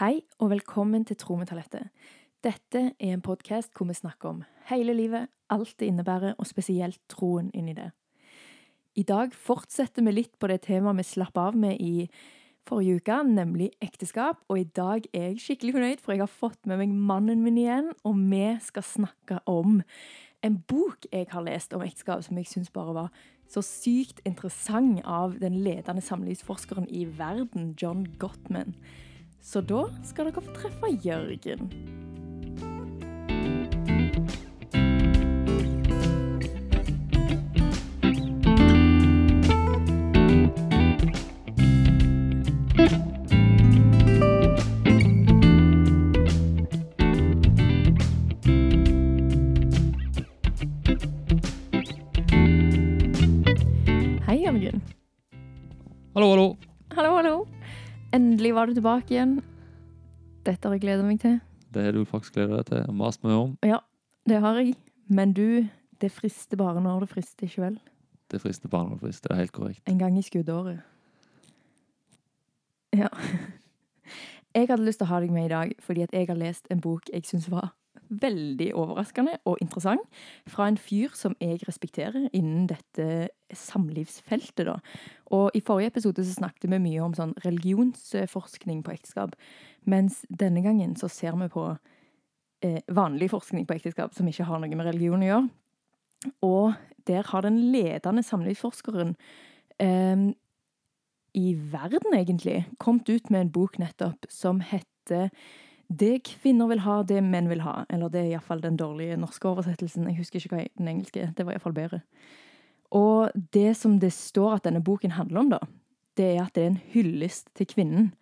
Hei og velkommen til Tro med talentet. Dette er en podkast hvor vi snakker om hele livet, alt det innebærer, og spesielt troen inni det. I dag fortsetter vi litt på det temaet vi slapp av med i forrige uke, nemlig ekteskap. Og i dag er jeg skikkelig fornøyd, for jeg har fått med meg mannen min igjen, og vi skal snakke om en bok jeg har lest om ekteskap som jeg syns bare var så sykt interessant, av den ledende samlivsforskeren i verden, John Gottman. Så da skal dere få treffe Jørgen. Hei, Jørgen. Hallo, hallo. Hallo, hallo. Endelig var du tilbake igjen. Dette har jeg gleda meg til. Det har du faktisk gleda deg til mast meg om. Ja, det har jeg. Men du, det frister bare når det frister, ikke vel? Det frister bare når det frister, det er helt korrekt. En gang i skuddåret. Ja. Jeg hadde lyst til å ha deg med i dag fordi at jeg har lest en bok jeg syns var veldig overraskende og interessant, fra en fyr som jeg respekterer innen dette samlivsfeltet, da. Og i forrige episode så snakket vi mye om sånn religionsforskning på ekteskap, mens denne gangen så ser vi på eh, vanlig forskning på ekteskap som ikke har noe med religion å gjøre. Og der har den ledende samlivsforskeren eh, i verden, egentlig, kommet ut med en bok nettopp som heter Det kvinner vil ha, det menn vil ha. Eller det er iallfall den dårlige norske oversettelsen. Jeg husker ikke hva den engelske Det var iallfall bedre. Og det som det står at denne boken handler om, da, det er at det er en hyllest til kvinnen.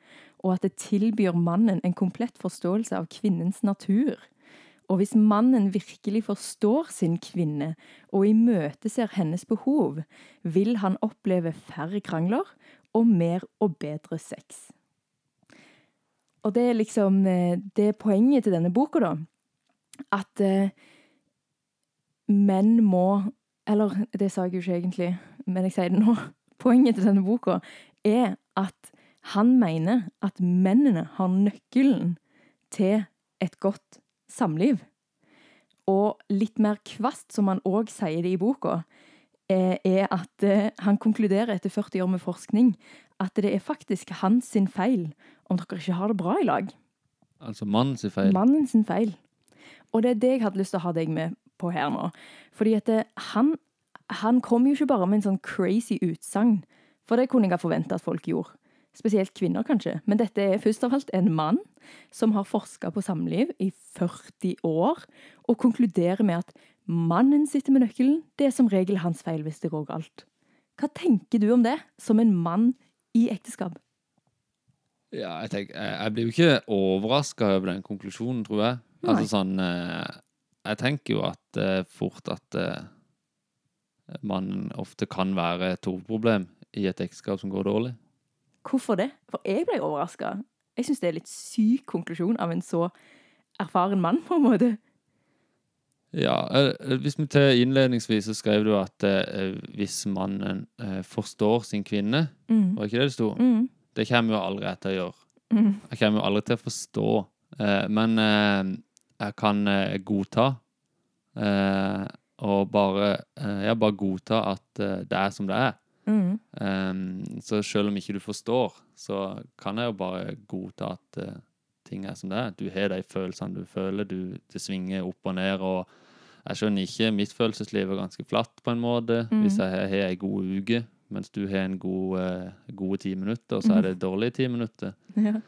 Og at det tilbyr mannen en komplett forståelse av kvinnens natur. Og hvis mannen virkelig forstår sin kvinne og imøteser hennes behov, vil han oppleve færre krangler og mer og bedre sex. Og det er liksom eh, Det er poenget til denne boka, da. At eh, menn må Eller det sa jeg jo ikke egentlig, men jeg sier det nå. Poenget til denne boka er at han mener at mennene har nøkkelen til et godt samliv. Og litt mer kvast, som han òg sier det i boka, eh, er at eh, han konkluderer etter 40 år med forskning at det er faktisk hans feil om dere ikke har det bra i lag. Altså mannens feil. Mannen sin feil. Og det er det jeg hadde lyst til å ha deg med på her nå. Fordi at det, han, han kom jo ikke bare med en sånn crazy utsagn, for det kunne jeg ha forventa at folk gjorde. Spesielt kvinner, kanskje. Men dette er først av alt en mann som har forska på samliv i 40 år, og konkluderer med at mannen sitter med nøkkelen, det er som regel hans feil hvis det går galt. Hva tenker du om det, som en mann i ekteskap? Ja, jeg, tenker, jeg, jeg blir jo ikke overraska over den konklusjonen, tror jeg. Nei. Altså sånn eh, Jeg tenker jo at eh, fort at man ofte kan være et hovedproblem i et ekteskap som går dårlig. Hvorfor det? For jeg ble overraska. Jeg syns det er litt syk konklusjon av en så erfaren mann, på en måte. Ja, eh, hvis vi til innledningsvis så skrev du at eh, hvis mannen eh, forstår sin kvinne, Mm. var ikke det det sto? Mm. Det kommer jo aldri til å gjøre. Mm. Jeg kommer jo aldri til å forstå, eh, men eh, jeg kan eh, godta. Eh, og bare Jeg bare godta at det er som det er. Mm. Eh, så selv om ikke du forstår, så kan jeg jo bare godta at ting er som det er. Du har de følelsene du føler, du, det svinger opp og ned. og jeg skjønner ikke, mitt følelsesliv er ganske flatt på en måte. Mm. Hvis jeg har har ei god uke, mens du har en god, eh, gode ti minutter, så er det dårlige ti minutter. Ja.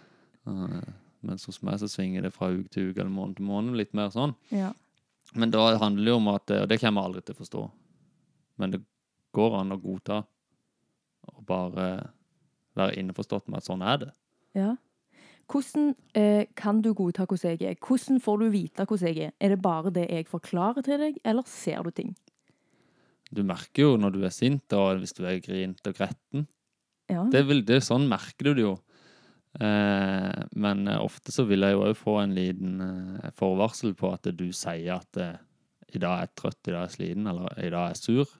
Eh, Mens hos meg så svinger det fra uke til uke eller måned til måned. Litt mer sånn. ja. Men da handler det jo om at eh, Og det kommer jeg aldri til å forstå. Men det går an å godta og bare være innforstått med at sånn er det. ja. Hvordan eh, kan du godta hvordan jeg er? Hvordan får du vite hvordan jeg er? Er det bare det jeg forklarer til deg, eller ser du ting? Du merker jo når du er sint, og hvis du er grint og gretten. Ja. Det, vil, det sånn merker du det jo. Eh, men eh, ofte så vil jeg jo òg få en liten eh, forvarsel på at du sier at eh, i dag er jeg trøtt, i dag er jeg sliten, eller i dag er jeg sur.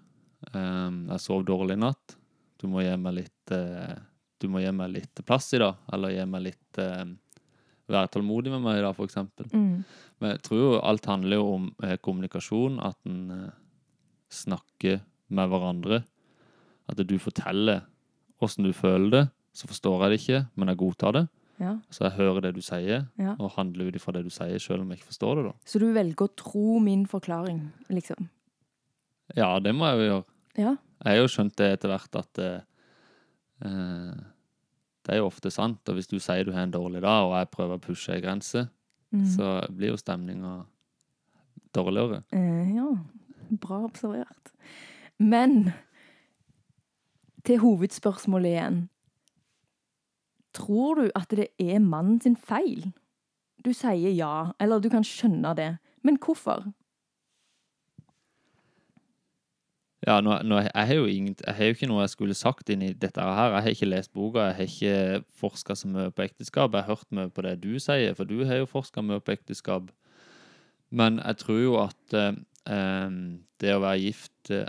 Eh, jeg sov dårlig i natt. Du må gi meg litt eh, Du må gi meg litt plass i dag, eller gi meg litt eh, være tålmodig med meg, da, for eksempel. Mm. Men jeg tror jo alt handler jo om kommunikasjon, at en snakker med hverandre. At du forteller åssen du føler det, så forstår jeg det ikke, men jeg godtar det. Ja. Så jeg hører det du sier, Ja. og handler ut ifra det du sier, selv om jeg ikke forstår det, da. Så du velger å tro min forklaring, liksom? Ja, det må jeg jo gjøre. Ja. Jeg har jo skjønt det etter hvert at eh, eh, det er jo ofte sant. Og hvis du sier du har en dårlig dag, og jeg prøver å pushe ei grense, Mm. så blir jo stemninga dårligere. Eh, bra observert. Men til hovedspørsmålet igjen. Tror du at det er mannen sin feil? Du sier ja, eller du kan skjønne det. Men hvorfor? Ja, nå, nå, jeg, har ingen, jeg har jo ikke noe jeg skulle sagt inn i dette her. Jeg har ikke lest boka, jeg har ikke forska så mye på ekteskap. Jeg har hørt mye på det du sier, for du har jo forska mye på ekteskap. Men jeg tror jo at eh, det å være gift eh,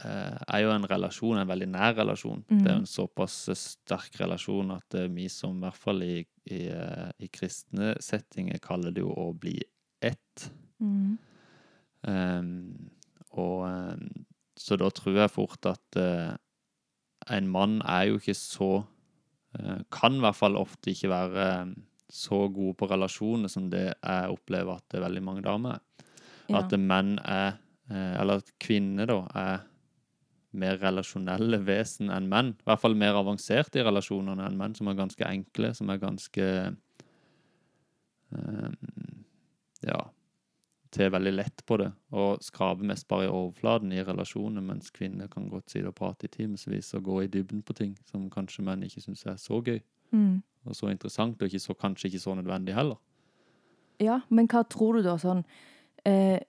er jo en relasjon, en veldig nær relasjon. Mm. Det er jo en såpass sterk relasjon at eh, vi som i hvert fall i, i, eh, i kristne settinger kaller det jo å bli ett. Mm. Um, og ehm, så da tror jeg fort at uh, en mann er jo ikke så uh, Kan i hvert fall ofte ikke være eh, så gode på relasjoner som det jeg opplever at det er veldig mange damer er. Ja. At menn er eh, Eller at kvinner, da, er mer relasjonelle vesen enn menn. I hvert fall mer avanserte i relasjonene enn menn, som er ganske enkle, som er ganske ehm, Ja tar veldig lett på det og skraper mest bare i overflaten i relasjoner, mens kvinner kan godt sitte og prate i timevis og gå i dybden på ting som kanskje menn ikke syns er så gøy Mm. og så interessant, og ikke så, kanskje ikke så nødvendig heller. Ja, men hva tror du da sånn eh,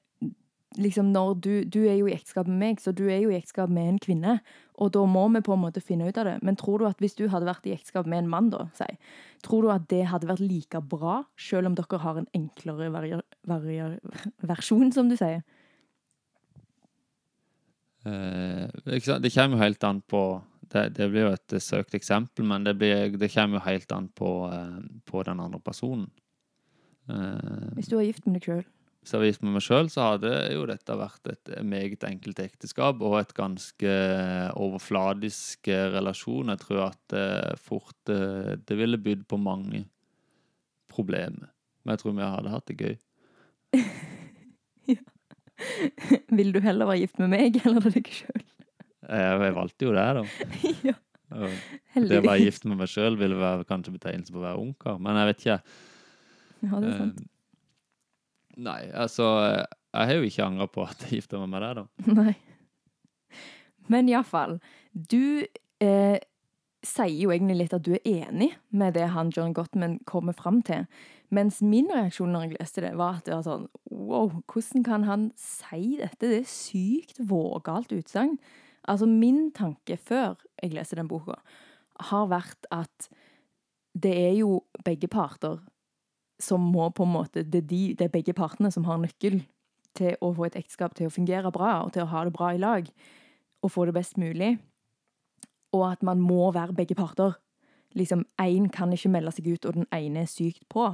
Liksom når du Du er jo i ekteskap med meg, så du er jo i ekteskap med en kvinne. Og da må vi på en måte finne ut av det. Men tror du at hvis du hadde vært i ekteskap med en mann, da, si, tror du at det hadde vært like bra, selv om dere har en enklere varier, varier, versjon, som du sier? Eh. Det kommer jo helt an på det, det blir jo et søkt eksempel, men det, blir, det kommer jo helt an på, eh, på den andre personen. Eh, Hvis du er gift med deg sjøl? Gift med meg sjøl, så hadde jo dette vært et meget enkelt ekteskap og et ganske overfladisk eh, relasjon. Jeg tror at det fort eh, det ville bydd på mange problemer. Men jeg tror vi hadde hatt det gøy. Vil du heller være gift med meg eller deg sjøl? Jeg, valgte jo det, da. ja, Det å være gift med meg sjøl ville være kanskje betegnelse på å være ungkar, men jeg vet ikke. Ja, det er sant. Nei, altså Jeg har jo ikke angra på at jeg gifta meg med deg, da. Nei. Men iallfall. Du eh, sier jo egentlig litt at du er enig med det han John Gottman kommer fram til. Mens min reaksjon når jeg leste det, var at det var sånn Wow, hvordan kan han si dette? Det er sykt vågalt utsagn. Altså, min tanke før jeg leste den boka, har vært at det er jo begge parter som må på en måte Det er, de, det er begge partene som har nøkkel til å få et ekteskap til å fungere bra, og til å ha det bra i lag, og få det best mulig. Og at man må være begge parter. Liksom, Én kan ikke melde seg ut, og den ene er sykt på.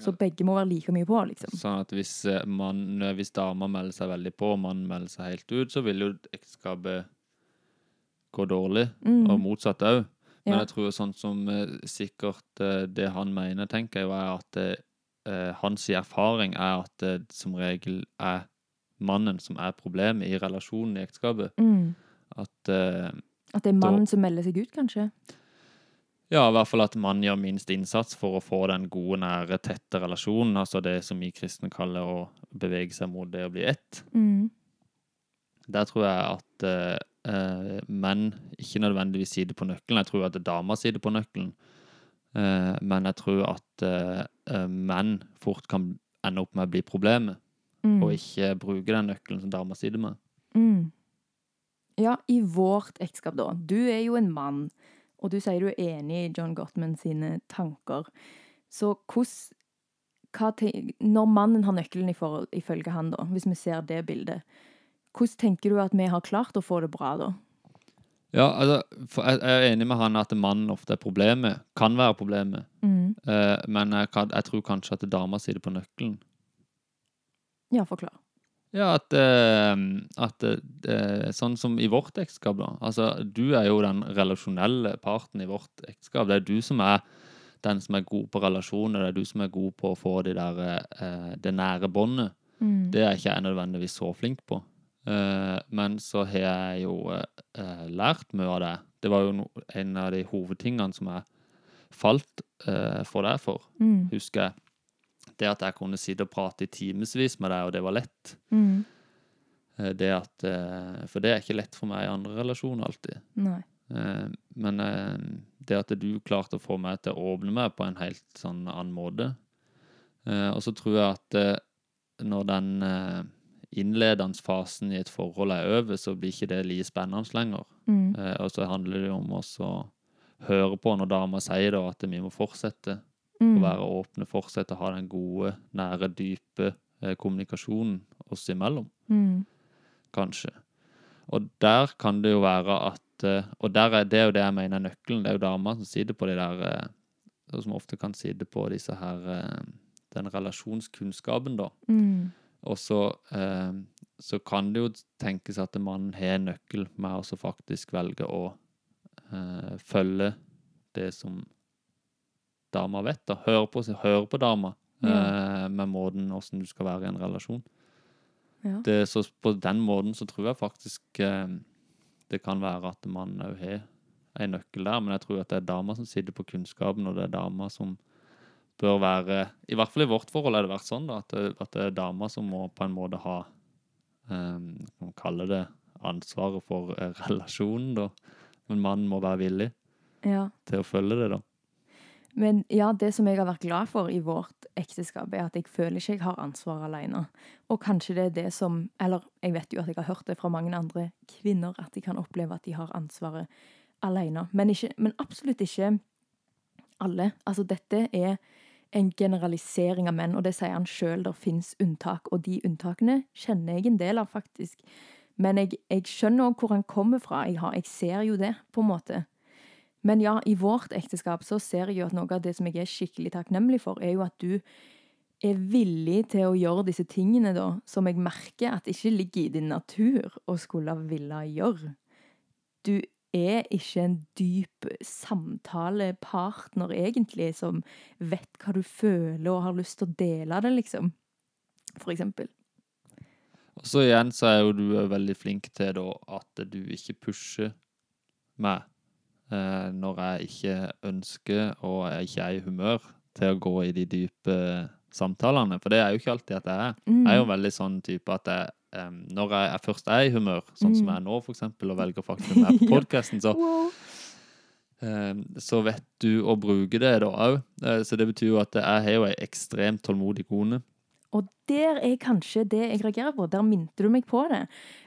Så begge må være like mye på, liksom. Sånn at hvis, eh, man, hvis dama melder seg veldig på, og mannen melder seg helt ut, så vil jo ekteskapet gå dårlig, Mm. og motsatt òg. Men Ja. jeg tror sånn som eh, sikkert eh, det han mener, tenker jeg jo er at eh, eh, hans erfaring er at det som regel er mannen som er problemet i relasjonen i ekteskapet. Mm. At eh, At det er mannen som melder seg ut, kanskje? Ja, i hvert fall at man gjør minst innsats for å få den gode, nære, tette relasjonen. Altså det som vi kristne kaller å bevege seg mot det å bli ett. Mm. Der tror jeg at eh, men ikke nødvendigvis sitter på nøkkelen. Jeg tror at damer sitter på nøkkelen. Uh, men jeg tror at eh, menn fort kan ende opp med å bli problemet, Mm. og ikke bruke den nøkkelen som damer sitter med. Mm. Ja, i vårt ekteskap, da. Du er jo en mann, og du sier du er enig i John Gottman sine tanker. Så hvordan Når mannen har nøkkelen ifølge han, da, hvis vi ser det bildet, hvordan tenker du at vi har klart å få det bra, da? Ja, altså, jeg, er enig med han at mannen ofte er problemet. Kan være problemet. Mm. Eh, men jeg, kan, jeg tror kanskje at dama sitter på nøkkelen. Ja, forklar. Ja, at, eh, at eh, Sånn som i vårt ekteskap, da. Altså, du er jo den relasjonelle parten i vårt ekteskap. Det er du som er den som er god på relasjoner. Det er du som er god på å få de der, eh, det nære båndet. Mm. Det er ikke jeg nødvendigvis så flink på. Eh, men så har jeg jo eh, lært mye av det. Det var jo en av de hovedtingene som jeg falt eh, for deg for, Mm. husker jeg. Det at jeg kunne sitte og prate i timevis med deg, og det var lett. Mm. Det at, for det er ikke lett for meg i andre relasjoner alltid. Nei. Men det at du klarte å få meg til å åpne meg på en helt sånn annen måte. Og så tror jeg at når den innledende i et forhold er over, så blir ikke det like spennende lenger. Mm. Eh, Og så handler det om å høre på når dama sier da at vi må fortsette å Mm. være åpne, fortsette å ha den gode, nære, dype eh, kommunikasjonen oss imellom Mm. kanskje. Og der kan det jo være at eh, Og er, det er jo det jeg mener er nøkkelen. Det er jo damer som sitter på de der eh, Som ofte kan sitte på disse her eh, Den relasjonskunnskapen, da. Mm. Og så, eh, så kan det jo tenkes at mannen har en nøkkel med å faktisk velge å eh, følge det som dama vet. da. Høre på, høre på dama eh, med måten åssen du skal være i en relasjon. Ja. Det, så på den måten så tror jeg faktisk eh, det kan være at mannen òg har en nøkkel der, men jeg tror at det er dama som sitter på kunnskapen, og det er dama som bør være I hvert fall i vårt forhold har det vært sånn da, at det, at det er dama som må på en måte ha eh, Kan man kalle det ansvaret for uh, relasjonen, da. Men mannen må være villig ja. til å følge det, da. Men ja, det som jeg har vært glad for i vårt ekteskap, er at jeg føler ikke jeg har ansvar alene. Og kanskje det er det som Eller jeg vet jo at jeg har hørt det fra mange andre kvinner, at de kan oppleve at de har ansvaret alene. Men, ikke, men absolutt ikke alle. Altså, dette er en generalisering av menn, og det sier han sjøl. Det fins unntak, og de unntakene kjenner jeg en del av, faktisk. Men jeg, jeg skjønner òg hvor han kommer fra. Jeg, har, jeg ser jo det, på en måte. Men ja, i vårt ekteskap så ser jeg jo at noe av det som jeg er skikkelig takknemlig for, er jo at du er villig til å gjøre disse tingene, da, som jeg merker at ikke ligger i din natur å skulle ville gjøre. Du er ikke en dyp samtalepartner, egentlig, som vet hva du føler og har lyst til å dele det, liksom. For eksempel. Og så igjen så er jo du eh, veldig flink til da at du ikke pusher meg eh, når jeg ikke ønsker og jeg ikke er i humør til å gå i de dype samtalene. For det er jo ikke alltid at jeg er. Mm. Jeg er jo veldig sånn type at jeg, em, når jeg jeg, først er i humør, sånn som Mm. jeg er nå for eksempel, og velger faktisk å være på podkasten, podcasten, så, Wow. så vet du å bruke det da òg. Så det betyr jo at jeg har jo ei ekstremt tålmodig kone. Og der er kanskje det jeg reagerer på. Der minte du meg på det.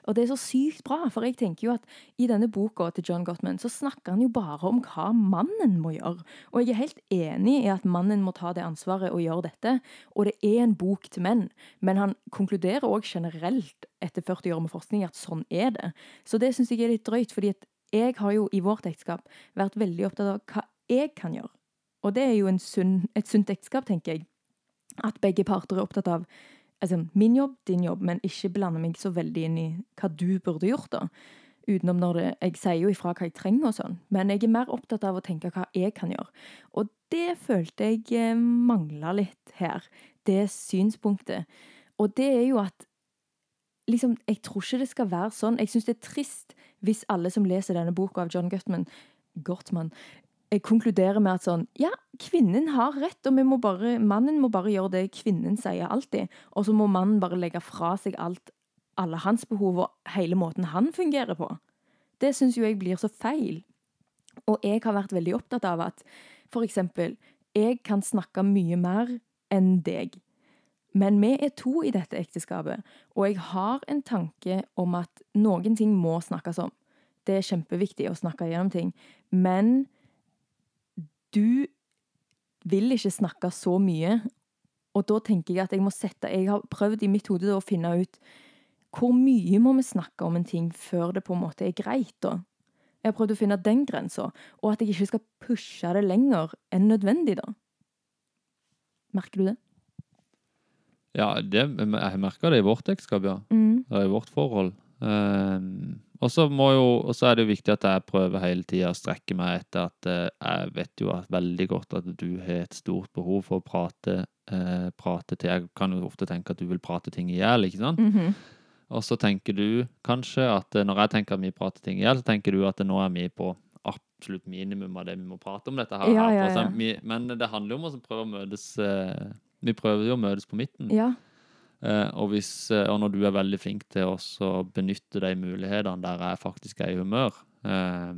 Og det er så sykt bra, for jeg tenker jo at i denne boka til John Gottman så snakker han jo bare om hva mannen må gjøre. Og jeg er helt enig i at mannen må ta det ansvaret og gjøre dette. Og det er en bok til menn. Men han konkluderer òg generelt etter 40 år med forskning at sånn er det. Så det syns jeg er litt drøyt, fordi at jeg har jo i vårt ekteskap vært veldig opptatt av hva jeg kan gjøre. Og det er jo sunn, et sunt ekteskap, tenker jeg at begge parter er opptatt av altså, min jobb, din jobb, men ikke blande meg så veldig inn i hva du burde gjort, da. Utenom når det Jeg sier jo ifra hva jeg trenger og sånn, men jeg er mer opptatt av å tenke hva jeg kan gjøre. Og det følte jeg eh, mangla litt her. Det synspunktet. Og det er jo at liksom, Jeg tror ikke det skal være sånn. Jeg syns det er trist hvis alle som leser denne boka av John Gutman, Gottman konkluderer med at sånn Ja, kvinnen har rett, og må bare, mannen må bare gjøre det kvinnen sier alltid. Og så må mannen bare legge fra seg alt, alle hans behov og hele måten han fungerer på. Det syns jo jeg blir så feil. Og jeg har vært veldig opptatt av at for eksempel, jeg kan snakke mye mer enn deg. Men vi er to i dette ekteskapet, og jeg har en tanke om at noen ting må snakkes om. Det er kjempeviktig å snakke gjennom ting. Men du vil ikke snakke så mye, og da tenker jeg at jeg må sette Jeg har prøvd i mitt hode å finne ut hvor mye må vi snakke om en ting før det på en måte er greit, da. Jeg har prøvd å finne den grensa, og at jeg ikke skal pushe det lenger enn nødvendig, da. Merker du det? Ja, det, jeg merker det i vårt ekteskap, ja. Mm. Eller i vårt forhold. Ehm, og så er det jo viktig at jeg prøver hele tida å strekke meg etter at eh, jeg vet jo at veldig godt at du har et stort behov for å prate, eh, prate til Jeg kan jo ofte tenke at du vil prate ting i hjel, ikke sant? Mhm. Og så tenker du kanskje at eh, når jeg tenker at vi prater ting i hjel, så tenker du at nå er vi på absolutt minimum av det vi må prate om dette her. Ja, ja, ja. men det handler jo om å prøve å møtes eh, Vi prøver jo å møtes på midten. Ja. Eh, og, hvis, eh, og når du er veldig flink til å benytte de mulighetene der jeg faktisk er i humør, eh,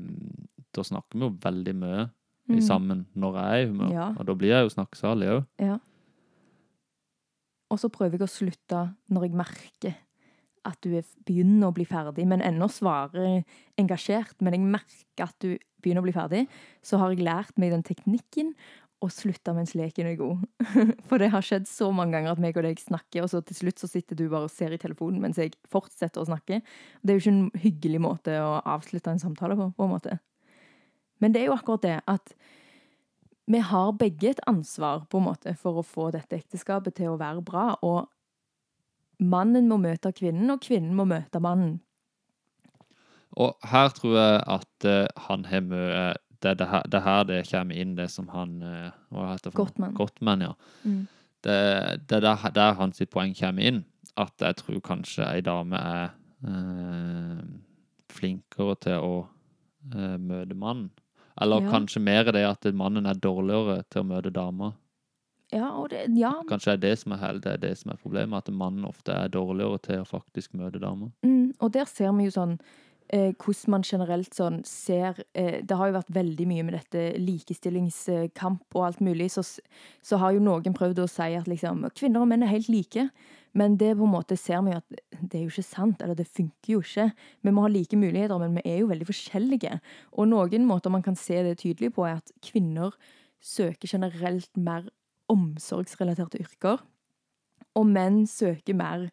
da snakker vi jo veldig mye Mm. sammen når jeg er i humør. Ja. Og da blir jeg jo snakkesalig òg. Ja. Og så prøver jeg å slutte når jeg merker at du er, begynner å bli ferdig, men ennå svarer engasjert. Men jeg merker at du begynner å bli ferdig. Så har jeg lært meg den teknikken og slutta mens leken er god. For det har skjedd så mange ganger at meg og deg snakker, og så til slutt så sitter du bare og ser i telefonen mens jeg fortsetter å snakke. Det er jo ikke en hyggelig måte å avslutte en samtale på, på en måte. Men det er jo akkurat det at vi har begge et ansvar på en måte for å få dette ekteskapet til å være bra. Og mannen må møte kvinnen, og kvinnen må møte mannen. Og her tror jeg at eh, han har mye det, er det, her, det her det kommer inn, det som han eh, Hva heter det? for noe? Gottman. Gottman, ja. Mm. Det, det er der, der hans poeng kommer inn. At jeg tror kanskje ei dame er eh, flinkere til å eh, møte mannen. Eller Ja. kanskje mer det at mannen er dårligere til å møte dama. Ja, det, ja. Kanskje er det som er, det er det som er problemet, at mannen ofte er dårligere til å faktisk møte dama. Mm, og der ser vi jo sånn hvordan man generelt sånn ser eh, Det har jo vært veldig mye med dette likestillingskamp og alt mulig, så, så har jo noen prøvd å si at liksom kvinner og menn er helt like. Men det på en måte ser vi jo at det er jo ikke sant, eller det funker jo ikke. Vi må ha like muligheter, men vi er jo veldig forskjellige. Og noen måter man kan se det tydelig på, er at kvinner søker generelt mer omsorgsrelaterte yrker, og menn søker mer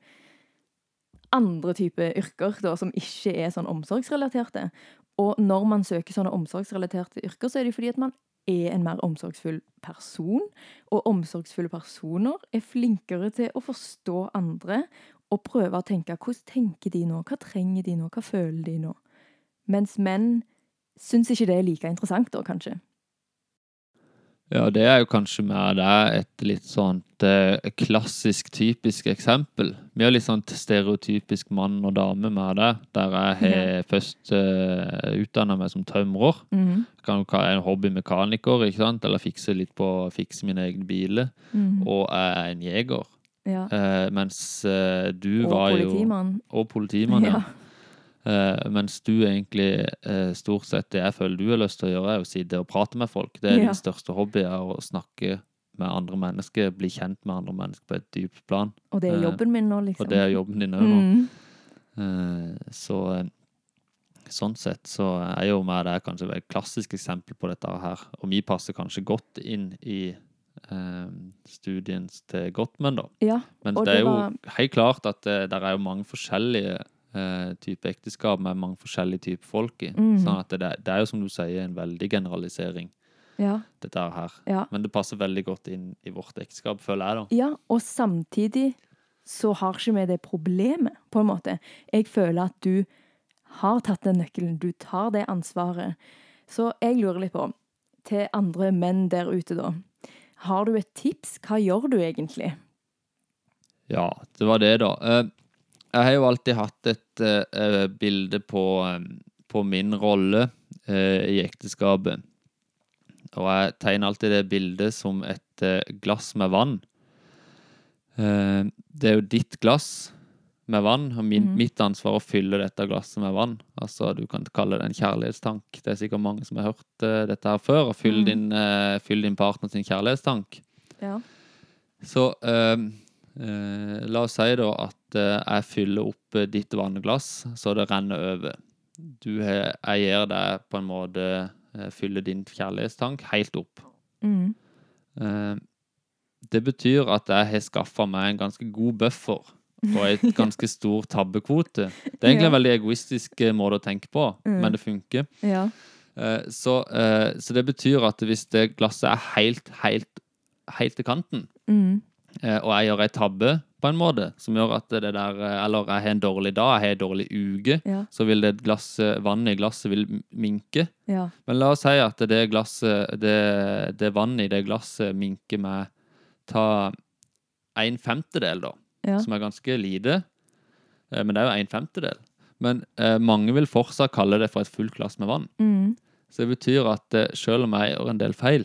andre typer yrker da, som ikke er sånn omsorgsrelaterte. Og når man søker sånne omsorgsrelaterte yrker, så er det fordi at man er en mer omsorgsfull person. Og omsorgsfulle personer er flinkere til å forstå andre og prøve å tenke hvordan tenker de nå, hva trenger de nå, hva føler de nå? Mens menn syns ikke det er like interessant da, kanskje. Ja, det er jo kanskje mer det et litt sånt eh, klassisk, typisk eksempel. Vi har litt sånn stereotypisk mann og dame med det, der jeg har først eh, utdanna meg som tømrer. Mm. Kan jo ha en hobbymekaniker, ikke sant, eller fikse litt på fikse mine egne biler. Mm. Og jeg er en jeger. Ja. Eh, mens eh, du Og var jo politimann. Og politimann, ja. Eh, mens du egentlig eh, stort sett det jeg føler du har lyst til å gjøre, er å sitte og prate med folk. Det er Ja. din største hobby, er å snakke med andre mennesker, bli kjent med andre mennesker på et dypt plan. Og det er Eh, jobben min nå, liksom. Og det er jobben din òg nå. Eh, så eh, sånn sett så er jo meg det er kanskje et klassisk eksempel på dette her. Og vi passer kanskje godt inn i eh, studien til Gottman, da. Ja, Men Og det er jo var- helt klart at det, er jo mange forskjellige eh, typer ekteskap med mange forskjellige typer folk i. Mm. Sånn at det, det er jo som du sier en veldig generalisering, ja, dette her. ja. Men det passer veldig godt inn i vårt ekteskap, føler jeg, da. Ja, og samtidig så har ikke vi det problemet, på en måte. Jeg føler at du har tatt den nøkkelen, du tar det ansvaret. Så jeg lurer litt på, til andre menn der ute da, har du et tips? Hva gjør du egentlig? Ja, det var det, da. Jeg har jo alltid hatt et eh, bilde på, eh, på min rolle uh, i ekteskapet. Og jeg tegner alltid det bildet som et uh, glass med vann. Det er jo ditt glass med vann, og min, mm. mitt ansvar å fylle dette glasset med vann. Altså, Du kan kalle det en kjærlighetstank. Det er sikkert mange som har hørt dette her før. Fyll, mm. din, fyll din partner sin kjærlighetstank. Ja. Så la oss si da at eh, jeg fyller opp eh, ditt vannglass så det renner over. Du jeg gir deg på en måte eh, fyller din kjærlighetstank helt opp. Mm. Eh, det betyr at jeg har skaffa meg en ganske god buffer og et ganske stor tabbekvote. Det er egentlig en veldig egoistisk eh, måte å tenke på, Mm. men det funker. Ja. Eh, Så, eh, så det betyr at hvis det glasset er helt, helt, helt til kanten, Mm. Eh, og jeg gjør ei tabbe på en måte, som gjør at det der eh, Eller jeg har en dårlig dag, jeg har en dårlig uke, Ja. så vil det glasset, vannet i glasset vil minke. Ja. Men la oss si at det glasset, det, det vannet i det glasset minker med ta en femtedel, da. Ja. Som er ganske lite. Eh, Men det er jo en femtedel. Men eh, mange vil fortsatt kalle det for et fullt glass med vann. Mm. Så det betyr at selv om jeg gjør en del feil,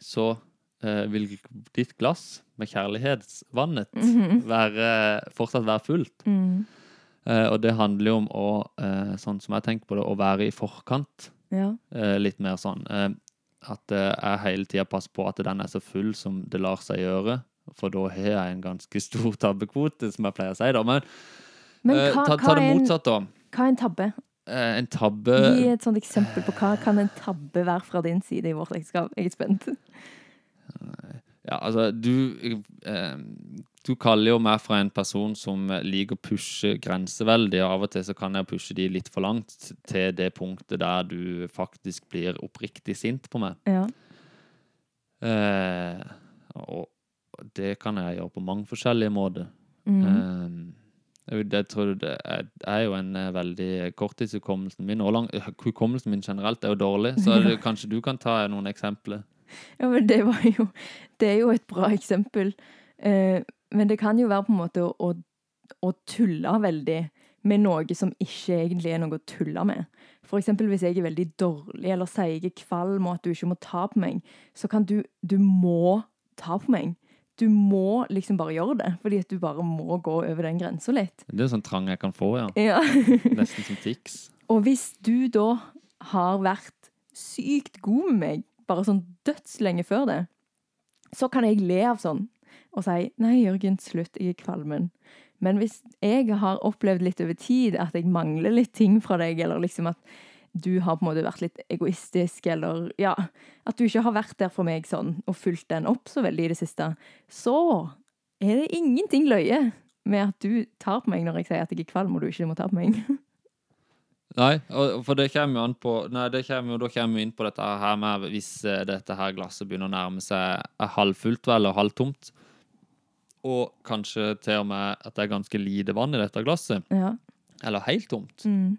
så eh, vil ditt glass med kjærlighetsvannet Mhm. være, fortsatt være fullt. Mm. Eh, og det handler jo om å, eh, sånn som jeg tenker på det, å være i forkant. Ja. Eh, litt mer sånn. Eh, at eh, jeg hele tida passer på at den er så full som det lar seg gjøre. For da har jeg en ganske stor tabbekvote, som jeg pleier å si. da. Men, Men hva, ta, ta det motsatt, da. hva er en tabbe? En tabbe Gi et sånt eksempel på hva kan en tabbe være fra din side i vårt ekteskap. Jeg er spent. Ja, altså, du eh, Du kaller jo meg fra en person som liker å pushe grenser veldig, og av og til så kan jeg pushe de litt for langt til det punktet der du faktisk blir oppriktig sint på meg. Ja. Eh, og det kan jeg gjøre på mange forskjellige måter. Mm. Eh, jeg, er, er jo en eh, veldig Korttidshukommelsen min og lang, hukommelsen min generelt er jo dårlig, så det, kanskje du kan ta noen eksempler. Ja, men det var jo Det er jo et bra eksempel. Eh, men det kan jo være på en måte å, å, å tulle veldig med noe som ikke egentlig er noe å tulle med. For eksempel hvis jeg er veldig dårlig, eller sier jeg er kvalm og at du ikke må ta på meg, så kan du Du må ta på meg. Du må liksom bare gjøre det, fordi at du bare må gå over den grensa litt. Det er sånn trang jeg kan få, ja. Ja. Nesten som tics. Og hvis du da har vært sykt god med meg, bare sånn dødslenge før det, så kan jeg le av sånn og si 'Nei, Jørgen, slutt, jeg er kvalmen'. Men hvis jeg har opplevd litt over tid at jeg mangler litt ting fra deg, eller liksom at du har på en måte vært litt egoistisk, eller ja At du ikke har vært der for meg sånn og fulgt den opp så veldig i det siste, så er det ingenting løye med at du tar på meg når jeg sier at jeg er kvalm og du ikke må ta på meg. Nei, for det kommer jo an på Nei, det kommer da kommer vi inn på dette her med hvis eh, dette her glasset begynner å nærme seg er halvfullt eller halvtomt, og kanskje til og med at det er ganske lite vann i dette glasset, Ja. eller helt tomt, Mm.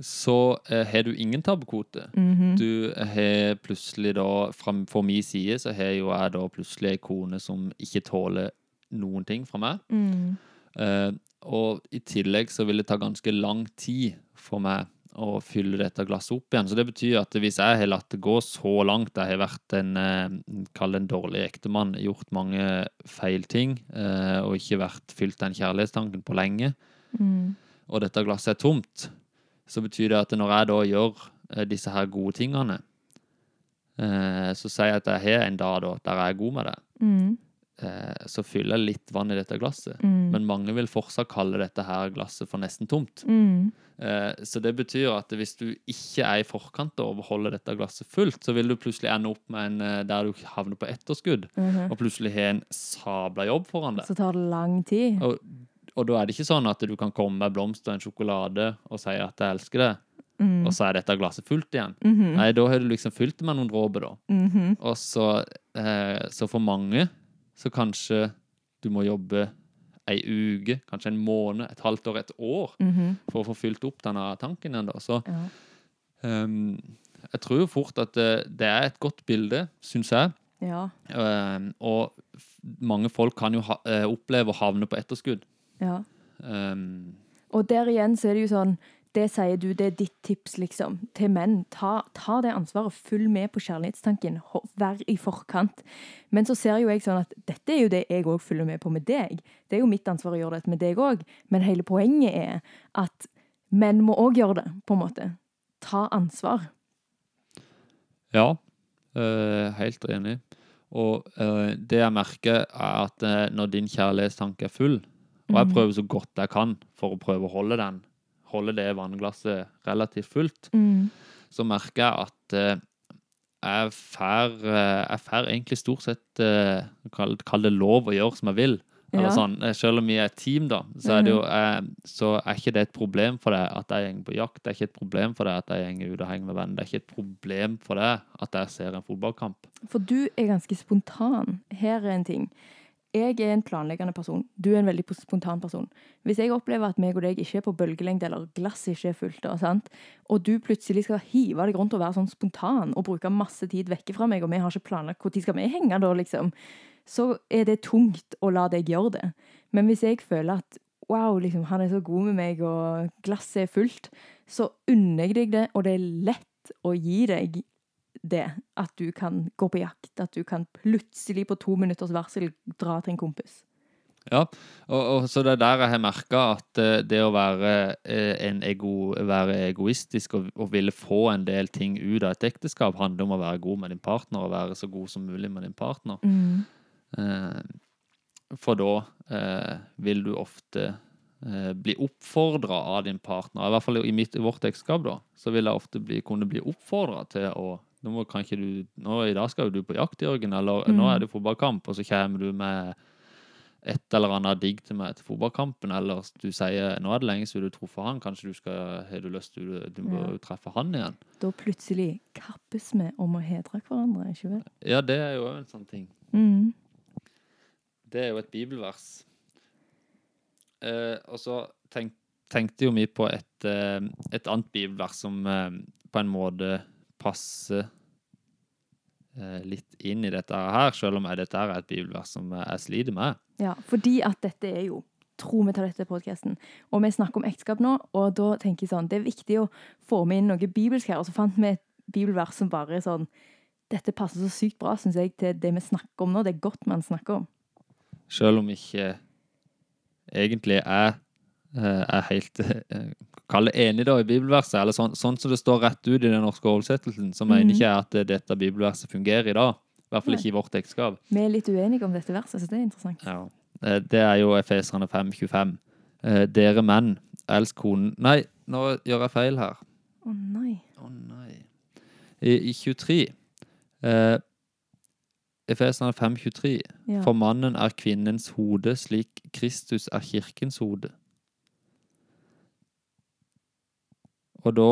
så eh, har du ingen tabbekvote. Mhm. Du har plutselig da, fra, For min side, så har jo jeg da plutselig ei kone som ikke tåler noen ting fra meg. Mm. Uh, og i tillegg så vil det ta ganske lang tid for meg å fylle dette glasset opp igjen. Så det betyr at hvis jeg har latt det gå så langt, jeg har vært en, eh, kall en dårlig ektemann, gjort mange feil ting, eh, og ikke vært fylt den kjærlighetstanken på lenge, Mm. og dette glasset er tomt, så betyr det at når jeg da gjør eh, disse her gode tingene, så sier jeg at jeg har en dag da, der jeg er god med det, Mm. Eh, så fyller jeg litt vann i dette glasset. Mm. Men mange vil fortsatt kalle dette her glasset for nesten tomt. Mm. Eh, Så det betyr at hvis du ikke er i forkant og holder dette glasset fullt, så vil du plutselig ende opp med en eh, der du havner på etterskudd, Mhm. og plutselig har en sabla jobb foran deg. Så tar det lang tid. Og, og da er det ikke sånn at du kan komme med blomster og en sjokolade og si at jeg elsker det, Mm. og så er dette glasset fullt igjen. -hmm. Nei, da har du liksom fylt det med noen dråper, da. -hmm. Og så, eh, så for mange så kanskje du må jobbe ei uke, kanskje en måned, et halvt år, et år Mhm. for å få fylt opp denne tanken igjen. Så Ja. um, jeg tror jo fort at det, det er et godt bilde, syns jeg. Ja. Um, og mange folk kan jo ha, eh, oppleve å havne på etterskudd. ja. Um, Og der igjen så er det jo sånn Det sier du, det er ditt tips, liksom. Til menn. Ta, ta det ansvaret. Følg med på kjærlighetstanken. Vær i forkant. Men så ser jo jeg sånn at dette er jo det jeg òg følger med på med deg. Det er jo mitt ansvar å gjøre dette med deg òg. Men hele poenget er at menn må òg gjøre det, på en måte. Ta ansvar. ja, eh, helt enig. Og eh, det jeg merker, er at eh, når din kjærlighetstanke er full, og jeg Mhm. prøver så godt jeg kan for å prøve å holde den, holde det vannglasset relativt fullt, Mm. så merker jeg at eh, jeg får, eh, jeg får egentlig stort sett eh, kall, kall det lov å gjøre som jeg vil. Eller Ja. sånn, Selv om vi er et team, da, så er, det jo, eh, så er ikke det et problem for deg at jeg går på jakt. Det er ikke et problem for deg at jeg går ut og henger med venner. Det er ikke et problem for deg at jeg ser en fotballkamp. For du er ganske spontan. Her er en ting. Jeg er en planleggende person. Du er en veldig spontan person. Hvis jeg opplever at meg og deg ikke er på bølgelengde, eller glasset ikke er fullt, og, og du plutselig skal hive deg rundt og være sånn spontan og bruke masse tid vekke fra meg, og vi har ikke planlagt når skal vi henge da, liksom, så er det tungt å la deg gjøre det. Men hvis jeg føler at wow, liksom, han er så god med meg, og glasset er fullt, så unner jeg deg det, og det er lett å gi deg det. At du kan gå på jakt. At du kan plutselig på to minutters varsel dra til en kompis. Ja, og, og så det er der jeg har merka at eh, det å være, eh, en ego, være egoistisk og, og ville få en del ting ut av et ekteskap, handler om å være god med din partner og være så god som mulig med din partner. Eh, for da eh, vil du ofte eh, bli oppfordra av din partner. I hvert fall i, mitt, i vårt ekteskap, da, så vil jeg ofte bli, kunne bli oppfordra til å nå, må, kan ikke du, nå I dag skal jo du på jakt, Jørgen, eller nå Mm. er det fotballkamp, og så kommer du med et eller annet digg til meg til fotballkampen, eller du sier nå er det lenge siden du traff han, kanskje du skal, har du lyst til du, du må Ja. treffe han igjen. Da plutselig kappes vi om å hedre hverandre, ikke vel? Ja, det er jo òg en sånn ting. Mm. Det er jo et bibelvers. Eh, og så tenk, tenkte jo vi på et, eh, et annet bibelvers som eh, på en måte passer eh, litt inn i dette her, selv om dette her er et bibelvers som jeg sliter med. Ja, fordi at dette er jo Tro vi tar dette podkasten. Og vi snakker om ekteskap nå, og da tenker jeg sånn Det er viktig å få med inn noe bibelsk her. Og så fant vi et bibelvers som bare er sånn Dette passer så sykt bra, syns jeg, til det vi snakker om nå. Det er godt man snakker om. Selv om ikke egentlig er, eh, er helt eh, Kall det enig da i bibelverset, eller sånn, sånn som det står rett ut i den norske oversettelsen, så mener Mhm. ikke jeg at eh, dette bibelverset fungerer i dag. I hvert fall ikke i vårt ekteskap. Vi er litt uenige om dette verset, så det er interessant. Ja. Eh, Det er jo Efeserne 5,25. Eh, Dere menn, elsk konen Nei, nå gjør jeg feil her. Å nei. Å nei. I, i 23 eh, Efeserne 5,23. Ja. For mannen er kvinnens hode, slik Kristus er kirkens hode. Og da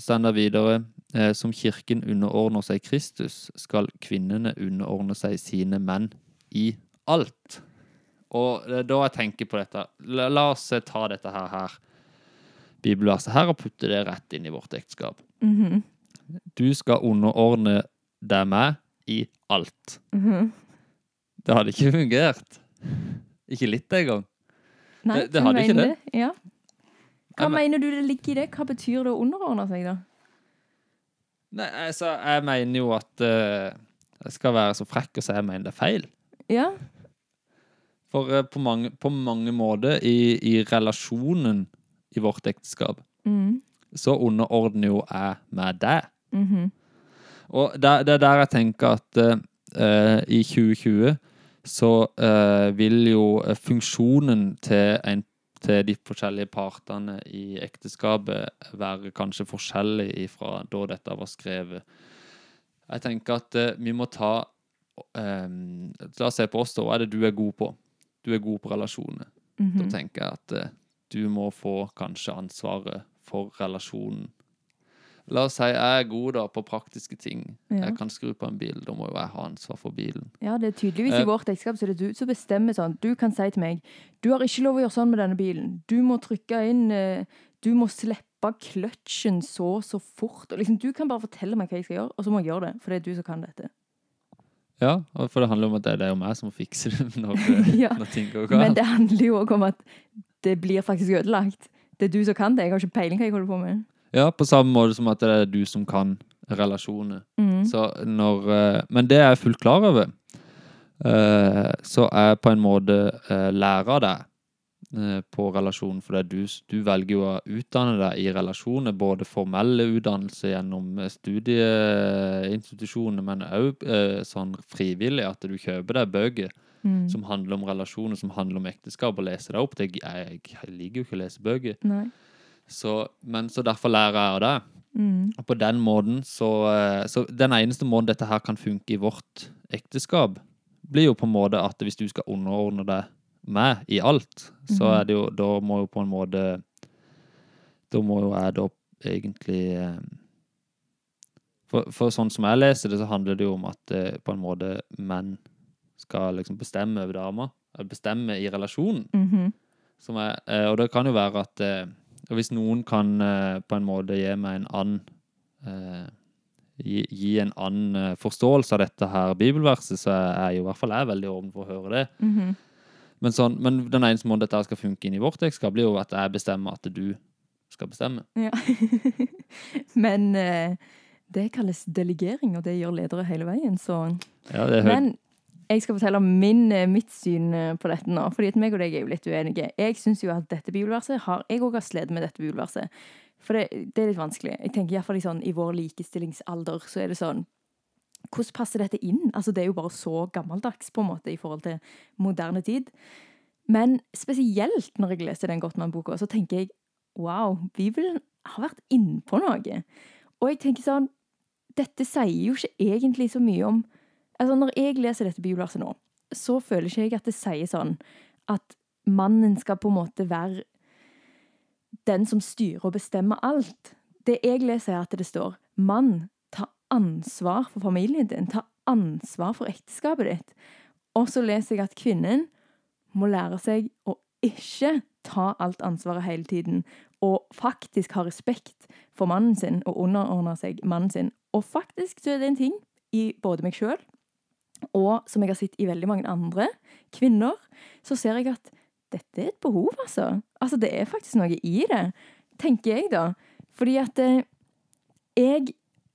står det videre eh, som kirken underordner seg Kristus, skal kvinnene underordne seg sine menn i alt. Og det er da jeg tenker på dette La, la oss eh, ta dette her, her bibelverset her og putte det rett inn i vårt ekteskap. Mhm. Du skal underordne deg meg i alt. Mhm. Det hadde ikke fungert. Ikke litt engang. Nei, Det- det hadde ikke det. Ja. Hva men- mener du det ligger i det? Hva betyr det å underordne seg, da? Nei, altså, jeg mener jo at uh, Jeg skal være så frekk og si jeg mener det er feil. Ja. For uh, på, mange, på mange måter i, i relasjonen i vårt ekteskap, mm. så underordner jo jeg meg deg. Mhm. Og det, er der jeg tenker at eh, i 2020 så vil jo funksjonen til, en, til de forskjellige partene i ekteskapet være kanskje forskjellig fra da dette var skrevet. Jeg tenker at eh, vi må ta um, La oss se på oss, da. Hva er det du er god på? Du er god på relasjoner. Da Mhm. tenker jeg at eh, du må få kanskje ansvaret for relasjonen. La oss si jeg er god da på praktiske ting. Ja. Jeg kan skru på en bil, da må jo jeg ha ansvar for bilen. Ja, det er tydeligvis Eh. i vårt ekteskap så er det du som bestemmer sånn. Du kan si til meg du har ikke lov å gjøre sånn med denne bilen. Du må trykke inn eh, Du må slippe kløtsjen så så fort. Og liksom, du kan bare fortelle meg hva jeg skal gjøre, og så må jeg gjøre det. For det er du som kan dette. Ja, for det handler om at det er jo meg som må fikse det når, eh, Ja. når ting går Men det handler jo òg om at det blir faktisk ødelagt. Det er du som kan det. Jeg har ikke peiling hva jeg holder på med. Ja, på samme måte som at det er du som kan relasjoner. Mm. Så når, eh, men det er jeg fullt klar over. Eh, Så jeg på en måte eh, lærer deg på relasjonen, for du, du velger jo å utdanne deg i relasjoner, både formelle utdannelse gjennom studieinstitusjoner, men òg sånn frivillig, at du kjøper deg bøker Mm. som handler om relasjoner, som handler om ekteskap, og leser deg opp. Det, jeg, jeg liker jo ikke å lese bøker, Nei. Så, men så derfor lærer jeg av det. Mm. Og på den måten så, eh, så Den eneste måten dette her kan funke i vårt ekteskap, blir jo på en måte at hvis du skal underordne deg meg i alt, så Mhm. er det jo Da må jo på en måte Da må jo jeg da egentlig eh, for, for sånn som jeg leser det, så handler det jo om at eh, på en måte menn skal liksom bestemme over damer. Bestemme i relasjonen. Mhm. Som er, og det kan jo være at eh, hvis noen kan eh, på en måte gi meg en annen eh, gi, gi en annen eh, forståelse av dette her bibelverset, så er jo i hvert fall jeg veldig åpen for å høre det. Mhm. Men, sånn, men den eneste måten dette skal funke inn i vårt ekteskap, blir jo at jeg bestemmer at du skal bestemme. Ja. Men det kalles delegering, og det gjør ledere hele veien, så Ja, det er Men jeg skal fortelle om min, eh, mitt syn eh, på dette nå, fordi at meg og deg er jo litt uenige. Jeg syns jo at dette bibelverset har Jeg òg har slitt med dette bibelverset. For det, det er litt vanskelig. Jeg tenker i, hvert fall i, sånn, I vår likestillingsalder så er det sånn Hvordan passer dette inn? Altså Det er jo bare så gammeldags på en måte i forhold til moderne tid. Men spesielt når jeg leser den Gottmann-boka, så tenker jeg wow, Bibelen har vært innpå noe. Og jeg tenker sånn Dette sier jo ikke egentlig så mye om Altså, når jeg leser dette bibelverset nå, så føler ikke jeg at det sier sånn at mannen skal på en måte være den som styrer og bestemmer alt. Det jeg leser, er at det står mann, ta ansvar for familien din. Ta ansvar for ekteskapet ditt. Og så leser jeg at kvinnen må lære seg å ikke ta alt ansvaret hele tiden, og faktisk ha respekt for mannen sin og underordne seg mannen sin. Og faktisk så er det en ting i både meg sjøl og som jeg har sett i veldig mange andre kvinner, så ser jeg at dette er et behov, altså. Altså, det er faktisk noe i det, tenker jeg da. Fordi at eh, jeg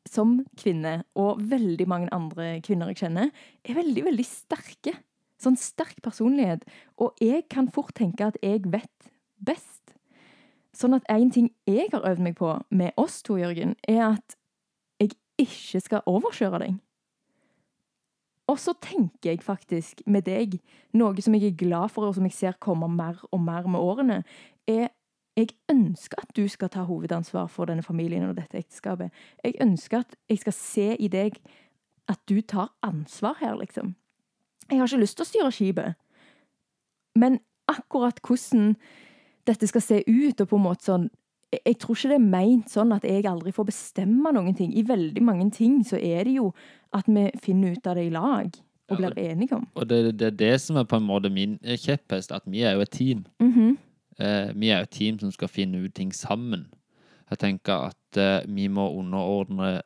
som kvinne, og veldig mange andre kvinner jeg kjenner, er veldig, veldig sterke. Sånn sterk personlighet. Og jeg kan fort tenke at jeg vet best. Sånn at en ting jeg har øvd meg på med oss to, Jørgen, er at jeg ikke skal overkjøre deg. Og så tenker jeg faktisk med deg, noe som jeg er glad for, og som jeg ser komme mer og mer med årene, er jeg ønsker at du skal ta hovedansvar for denne familien og dette ekteskapet. Jeg ønsker at jeg skal se i deg at du tar ansvar her, liksom. Jeg har ikke lyst til å styre skipet, men akkurat hvordan dette skal se ut, og på en måte sånn jeg- tror ikke det er meint sånn at jeg aldri får bestemme noen ting. I veldig mange ting så er det jo at vi finner ut av det i lag og Ja, blir enige om. Og det, det er det som er på en måte min kjepphest, at vi er jo et team. Mhm. Eh, vi er jo et team som skal finne ut ting sammen. Jeg tenker at eh, vi må underordne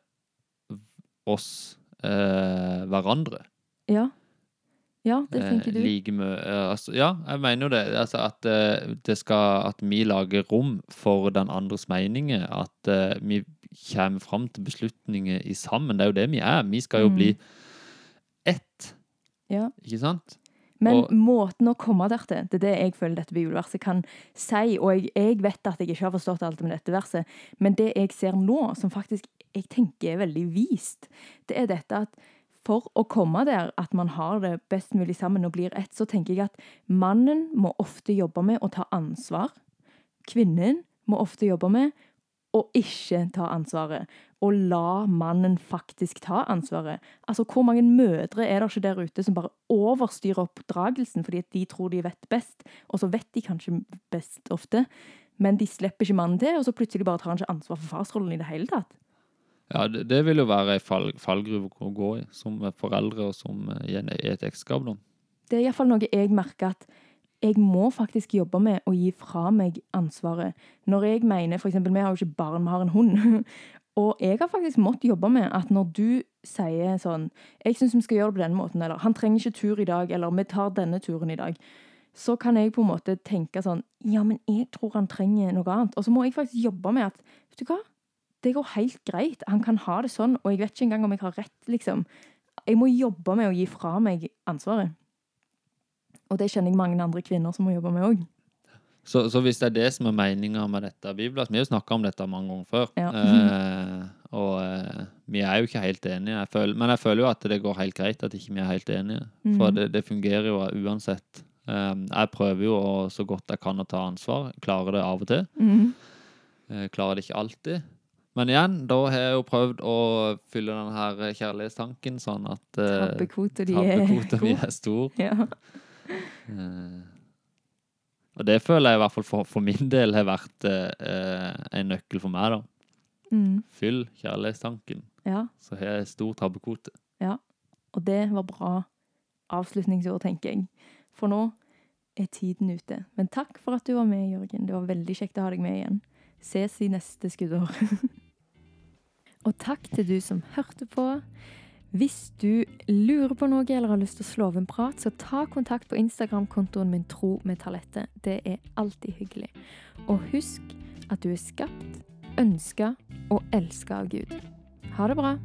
oss eh, hverandre. Ja. Ja, det Eh, tenker du. like eh, altså, Ja, jeg mener jo det. Altså at, eh, det skal, at vi lager rom for den andres meninger. At vi kommer fram til beslutninger i sammen. Det er jo det vi er. Vi skal jo Mm. bli ett, Ja. ikke sant? Men og- måten å komme der til, det er det jeg føler dette bibelverset kan si. Og jeg, jeg vet at jeg ikke har forstått alt med dette verset, men det jeg ser nå, som faktisk jeg tenker er veldig vist, det er dette at for å komme der at man har det best mulig sammen og blir ett, så tenker jeg at mannen må ofte jobbe med å ta ansvar. Kvinnen må ofte jobbe med å ikke ta ansvaret, og la mannen faktisk ta ansvaret. Altså, hvor mange mødre er det ikke der ute som bare overstyrer oppdragelsen fordi at de tror de vet best, og så vet de kanskje best ofte, men de slipper ikke mannen til, og så plutselig bare tar han ikke ansvar for farsrollen i det hele tatt. Ja, det, det vil jo være ei fall, fallgruve å gå i, som foreldre og som eh, i et ekteskap. Det er iallfall noe jeg merker at jeg må faktisk jobbe med å gi fra meg ansvaret. Når jeg mener, eksempel, vi har jo ikke barn, vi har en hund. Og jeg har faktisk måttet jobbe med at når du sier sånn Jeg syns vi skal gjøre det på denne måten, eller han trenger ikke tur i dag, eller vi tar denne turen i dag. Så kan jeg på en måte tenke sånn Ja, men jeg tror han trenger noe annet. Og så må jeg faktisk jobbe med at Vet du hva? Det går helt greit. Han kan ha det sånn, og jeg vet ikke engang om jeg har rett, liksom. Jeg må jobbe med å gi fra meg ansvaret. Og det kjenner jeg mange andre kvinner som må jobbe med òg. Så, så hvis det er det som er meninga med dette bibelen Vi har jo snakka om dette mange ganger før. Ja. Eh, og eh, vi er jo ikke helt enige. Jeg føler, men jeg føler jo at det går helt greit at ikke vi er helt enige. For Mhm. det, det fungerer jo uansett. Eh, jeg prøver jo å, så godt jeg kan å ta ansvar. Klarer det av og til. Mm. Eh, klarer det ikke alltid. Men igjen, da har jeg jo prøvd å fylle den her kjærlighetstanken sånn at eh, de er tabbekvota mi er stor. Ja. Uh, Og det føler jeg i hvert fall for, for min del har vært uh, en nøkkel for meg, da. Mm. Fyll kjærlighetstanken, Ja, så har jeg stor tabbekvote. og det var bra avslutningsord, tenker jeg. For nå er tiden ute. Men takk for at du var med, Jørgen. Det var veldig kjekt å ha deg med igjen. Ses i neste skuddår. og takk til du som hørte på. Hvis du lurer på noe eller har lyst til å slå av en prat, så ta kontakt på Instagram-kontoen min Tro med talette. Det er alltid hyggelig. Og husk at du er skapt, ønska og elska av Gud. Ha det bra.